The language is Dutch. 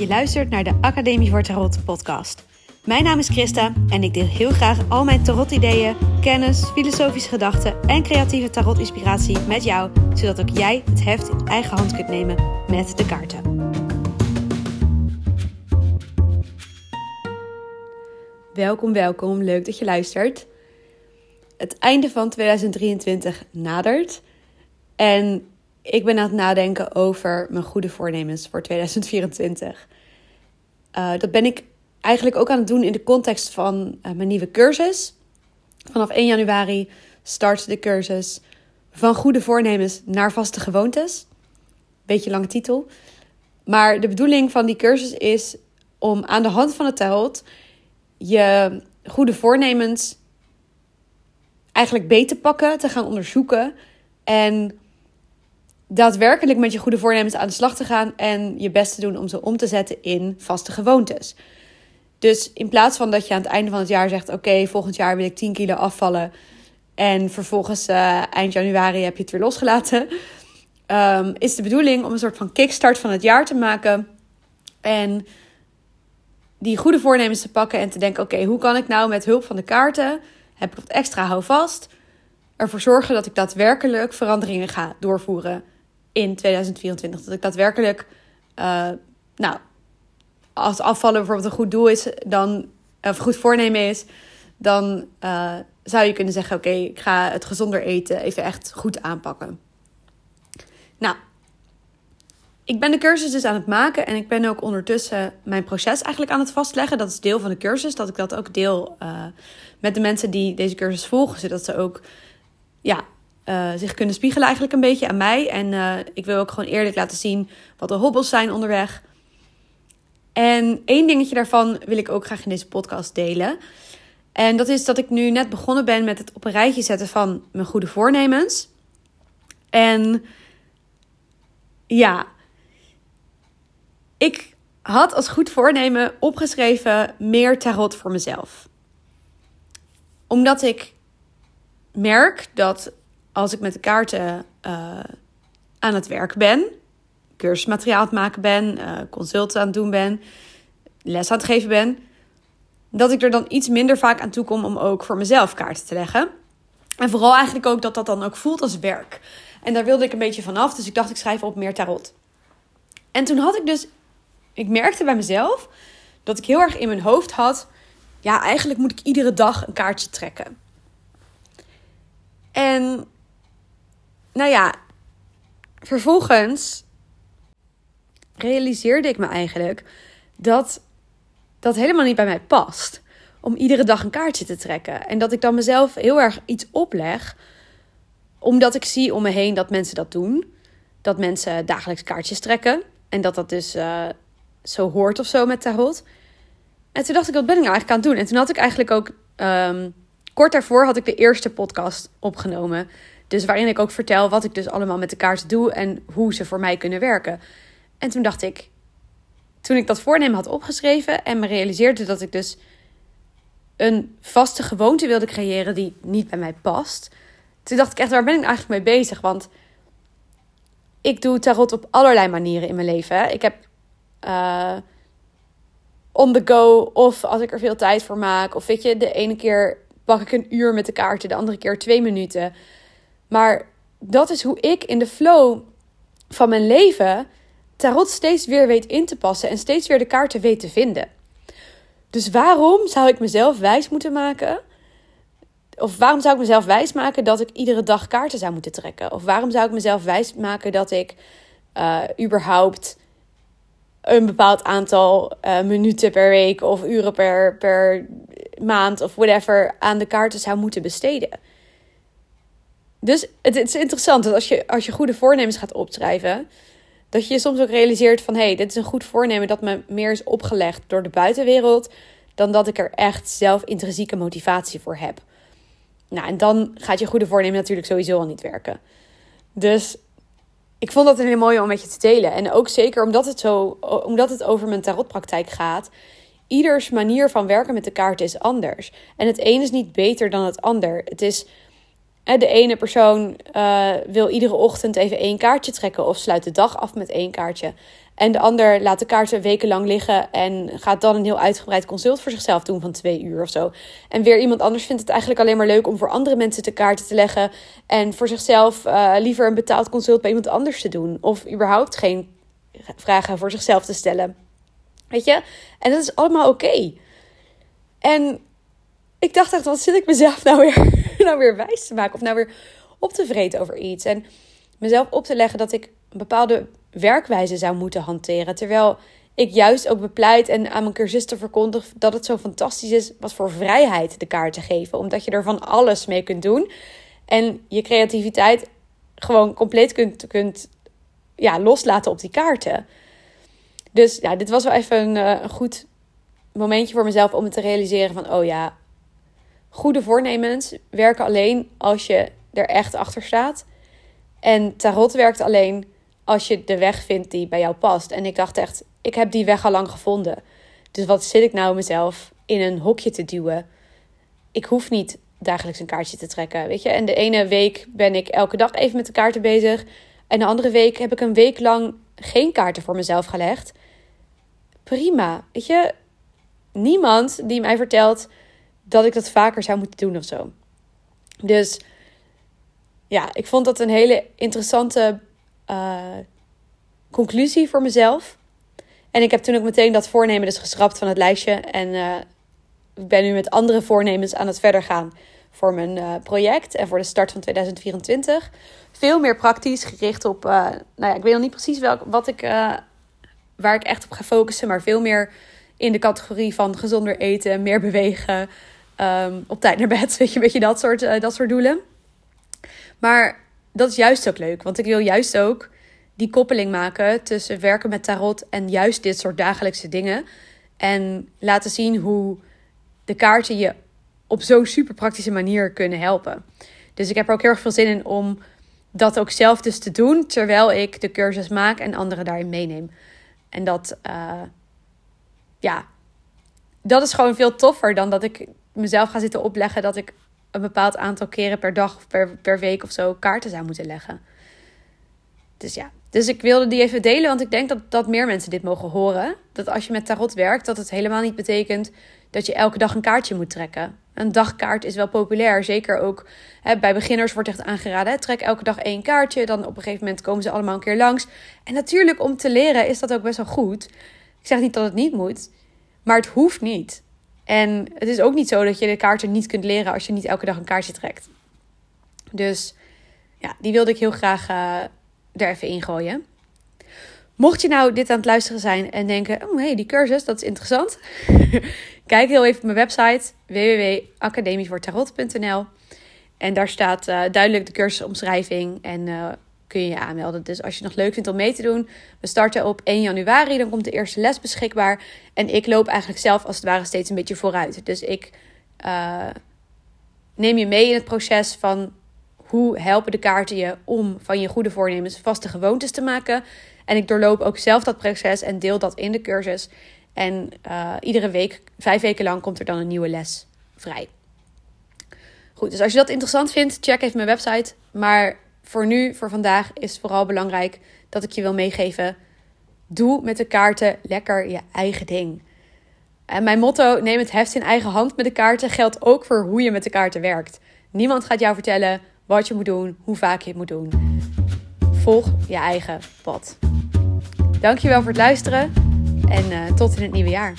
Je luistert naar de Academie voor Tarot podcast. Mijn naam is Christa en ik deel heel graag al mijn tarot-ideeën, kennis, filosofische gedachten en creatieve tarot-inspiratie met jou, zodat ook jij het heft in eigen hand kunt nemen met de kaarten. Welkom, welkom. Leuk dat je luistert. Het einde van 2023 nadert. En ik ben aan het nadenken over mijn goede voornemens voor 2024. Uh, eh, dat ben ik eigenlijk ook aan het doen in de context van uh, mijn nieuwe cursus. Vanaf 1 januari start de cursus van goede voornemens naar vaste gewoontes. Beetje lange titel. Maar de bedoeling van die cursus is om aan de hand van het tarot je goede voornemens eigenlijk beter pakken, te gaan onderzoeken en daadwerkelijk met je goede voornemens aan de slag te gaan en je best te doen om ze om te zetten in vaste gewoontes. Dus in plaats van dat je aan het einde van het jaar zegt: Oké, volgend jaar wil ik 10 kilo afvallen. En vervolgens uh, eind januari heb je het weer losgelaten. Um, is de bedoeling om een soort van kickstart van het jaar te maken. En die goede voornemens te pakken en te denken: Oké, hoe kan ik nou met hulp van de kaarten, heb ik wat extra houvast, ervoor zorgen dat ik daadwerkelijk veranderingen ga doorvoeren in 2024. Dat ik daadwerkelijk, uh, nou, als afvallen bijvoorbeeld een goed doel is, dan, of goed voornemen is, dan uh, zou je kunnen zeggen: Oké, ik ga het gezonder eten even echt goed aanpakken. Nou, ik ben de cursus dus aan het maken en ik ben ook ondertussen mijn proces eigenlijk aan het vastleggen. Dat is deel van de cursus, dat ik dat ook deel uh, met de mensen die deze cursus volgen, zodat ze ook ja, uh, zich kunnen spiegelen eigenlijk een beetje aan mij. En uh, ik wil ook gewoon eerlijk laten zien wat de hobbels zijn onderweg. En één dingetje daarvan wil ik ook graag in deze podcast delen. En dat is dat ik nu net begonnen ben met het op een rijtje zetten van mijn goede voornemens. En ja, ik had als goed voornemen opgeschreven meer tarot voor mezelf. Omdat ik merk dat als ik met de kaarten uh, aan het werk ben, cursusmateriaal aan het maken ben, uh, consulten aan het doen ben, les aan het geven ben, dat ik er dan iets minder vaak aan toe kom om ook voor mezelf kaarten te leggen. En vooral eigenlijk ook dat dat dan ook voelt als werk. En daar wilde ik een beetje vanaf, dus ik dacht ik schrijf op meer tarot. En toen had ik dus, ik merkte bij mezelf dat ik heel erg in mijn hoofd had, ja eigenlijk moet ik iedere dag een kaartje trekken. En nou ja, vervolgens realiseerde ik me eigenlijk dat dat helemaal niet bij mij past. Om iedere dag een kaartje te trekken. En dat ik dan mezelf heel erg iets opleg. Omdat ik zie om me heen dat mensen dat doen. Dat mensen dagelijks kaartjes trekken. En dat dat dus uh, zo hoort of zo met tarot. En toen dacht ik, wat ben ik nou eigenlijk aan het doen? En toen had ik eigenlijk ook... Um, kort daarvoor had ik de eerste podcast opgenomen. Dus waarin ik ook vertel wat ik dus allemaal met de kaarten doe en hoe ze voor mij kunnen werken. En toen dacht ik, toen ik dat voornemen had opgeschreven en me realiseerde dat ik dus een vaste gewoonte wilde creëren die niet bij mij past. Toen dacht ik echt, waar ben ik eigenlijk mee bezig? Want ik doe tarot op allerlei manieren in mijn leven. Ik heb uh, on the go of als ik er veel tijd voor maak. Of weet je, de ene keer pak ik een uur met de kaarten, de andere keer twee minuten. Maar dat is hoe ik in de flow van mijn leven tarot steeds weer weet in te passen en steeds weer de kaarten weet te vinden. Dus waarom zou ik mezelf wijs moeten maken? Of waarom zou ik mezelf wijs maken dat ik iedere dag kaarten zou moeten trekken? Of waarom zou ik mezelf wijs maken dat ik uh, überhaupt een bepaald aantal uh, minuten per week of uren per, per maand of whatever aan de kaarten zou moeten besteden? Dus het, is interessant dat als je, als je goede voornemens gaat opschrijven, dat je soms ook realiseert van hé, hey, dit is een goed voornemen dat me meer is opgelegd door de buitenwereld, dan dat ik er echt zelf intrinsieke motivatie voor heb. Nou, en dan gaat je goede voornemen natuurlijk sowieso al niet werken. Dus ik vond dat een hele mooie om met je te delen. En ook zeker omdat het, zo, omdat het over mijn tarotpraktijk gaat. Ieders manier van werken met de kaarten is anders. En het een is niet beter dan het ander. Het is De ene persoon uh, wil iedere ochtend even één kaartje trekken of sluit de dag af met één kaartje. En de ander laat de kaarten wekenlang liggen en gaat dan een heel uitgebreid consult voor zichzelf doen van twee uur of zo. En weer iemand anders vindt het eigenlijk alleen maar leuk om voor andere mensen de kaarten te leggen. En voor zichzelf uh, liever een betaald consult bij iemand anders te doen. Of überhaupt geen vragen voor zichzelf te stellen. Weet je? En dat is allemaal oké. En ik dacht echt, wat zit ik mezelf nou weer, nou weer wijs te maken? Of nou weer op te vreten over iets. En mezelf op te leggen dat ik een bepaalde werkwijze zou moeten hanteren. Terwijl ik juist ook bepleit en aan mijn cursisten verkondig dat het zo fantastisch is wat voor vrijheid de kaarten geven. Omdat je er van alles mee kunt doen. En je creativiteit gewoon compleet kunt, kunt ja, loslaten op die kaarten. Dus ja, dit was wel even een, eh, goed momentje voor mezelf om me te realiseren van, oh ja, goede voornemens werken alleen als je er echt achter staat. En tarot werkt alleen als je de weg vindt die bij jou past. En ik dacht echt, ik heb die weg al lang gevonden. Dus wat zit ik nou mezelf in een hokje te duwen? Ik hoef niet dagelijks een kaartje te trekken, weet je. En de ene week ben ik elke dag even met de kaarten bezig. En de andere week heb ik een week lang geen kaarten voor mezelf gelegd. Prima, weet je. Niemand die mij vertelt dat ik dat vaker zou moeten doen of zo. Dus ja, ik vond dat een hele interessante uh, conclusie voor mezelf. En ik heb toen ook meteen dat voornemen dus geschrapt van het lijstje. En uh, ik ben nu met andere voornemens aan het verder gaan voor mijn uh, project en voor de start van 2024. Veel meer praktisch, gericht op, nou ja, ik weet nog niet precies welk, wat ik, waar ik echt op ga focussen, maar veel meer in de categorie van gezonder eten, meer bewegen, um, op tijd naar bed, weet je, dat soort, dat soort doelen. Maar dat is juist ook leuk, want ik wil juist ook die koppeling maken tussen werken met tarot en juist dit soort dagelijkse dingen. En laten zien hoe de kaarten je op zo'n super praktische manier kunnen helpen. Dus ik heb er ook heel erg veel zin in om dat ook zelf dus te doen terwijl ik de cursus maak en anderen daarin meeneem. En dat, uh, ja, dat is gewoon veel toffer dan dat ik mezelf ga zitten opleggen dat ik een bepaald aantal keren per dag of per, per week of zo kaarten zou moeten leggen. Dus ja, dus ik wilde die even delen, want ik denk dat, dat meer mensen dit mogen horen. Dat als je met tarot werkt, dat het helemaal niet betekent dat je elke dag een kaartje moet trekken. Een dagkaart is wel populair, zeker ook hè, bij beginners wordt echt aangeraden. Trek elke dag één kaartje, dan op een gegeven moment komen ze allemaal een keer langs. En natuurlijk om te leren is dat ook best wel goed. Ik zeg niet dat het niet moet, maar het hoeft niet. En het is ook niet zo dat je de kaarten niet kunt leren als je niet elke dag een kaartje trekt. Dus ja, die wilde ik heel graag uh, er even ingooien. Mocht je nou dit aan het luisteren zijn en denken: oh hey, die cursus, dat is interessant. Kijk heel even op mijn website www.academievoortarot.nl. En daar staat uh, duidelijk de cursusomschrijving en uh, kun je je aanmelden. Dus als je het nog leuk vindt om mee te doen, we starten op 1 januari. Dan komt de eerste les beschikbaar. En ik loop eigenlijk zelf als het ware steeds een beetje vooruit. Dus ik uh, neem je mee in het proces van hoe helpen de kaarten je om van je goede voornemens vaste gewoontes te maken. En ik doorloop ook zelf dat proces en deel dat in de cursus. En uh, iedere week, vijf weken lang, komt er dan een nieuwe les vrij. Goed, dus als je dat interessant vindt, check even mijn website. Maar voor nu, voor vandaag, is vooral belangrijk dat ik je wil meegeven. Doe met de kaarten lekker je eigen ding. En mijn motto, neem het heft in eigen hand met de kaarten, geldt ook voor hoe je met de kaarten werkt. Niemand gaat jou vertellen wat je moet doen, hoe vaak je het moet doen. Volg je eigen pad. Dankjewel voor het luisteren en uh, tot in het nieuwe jaar.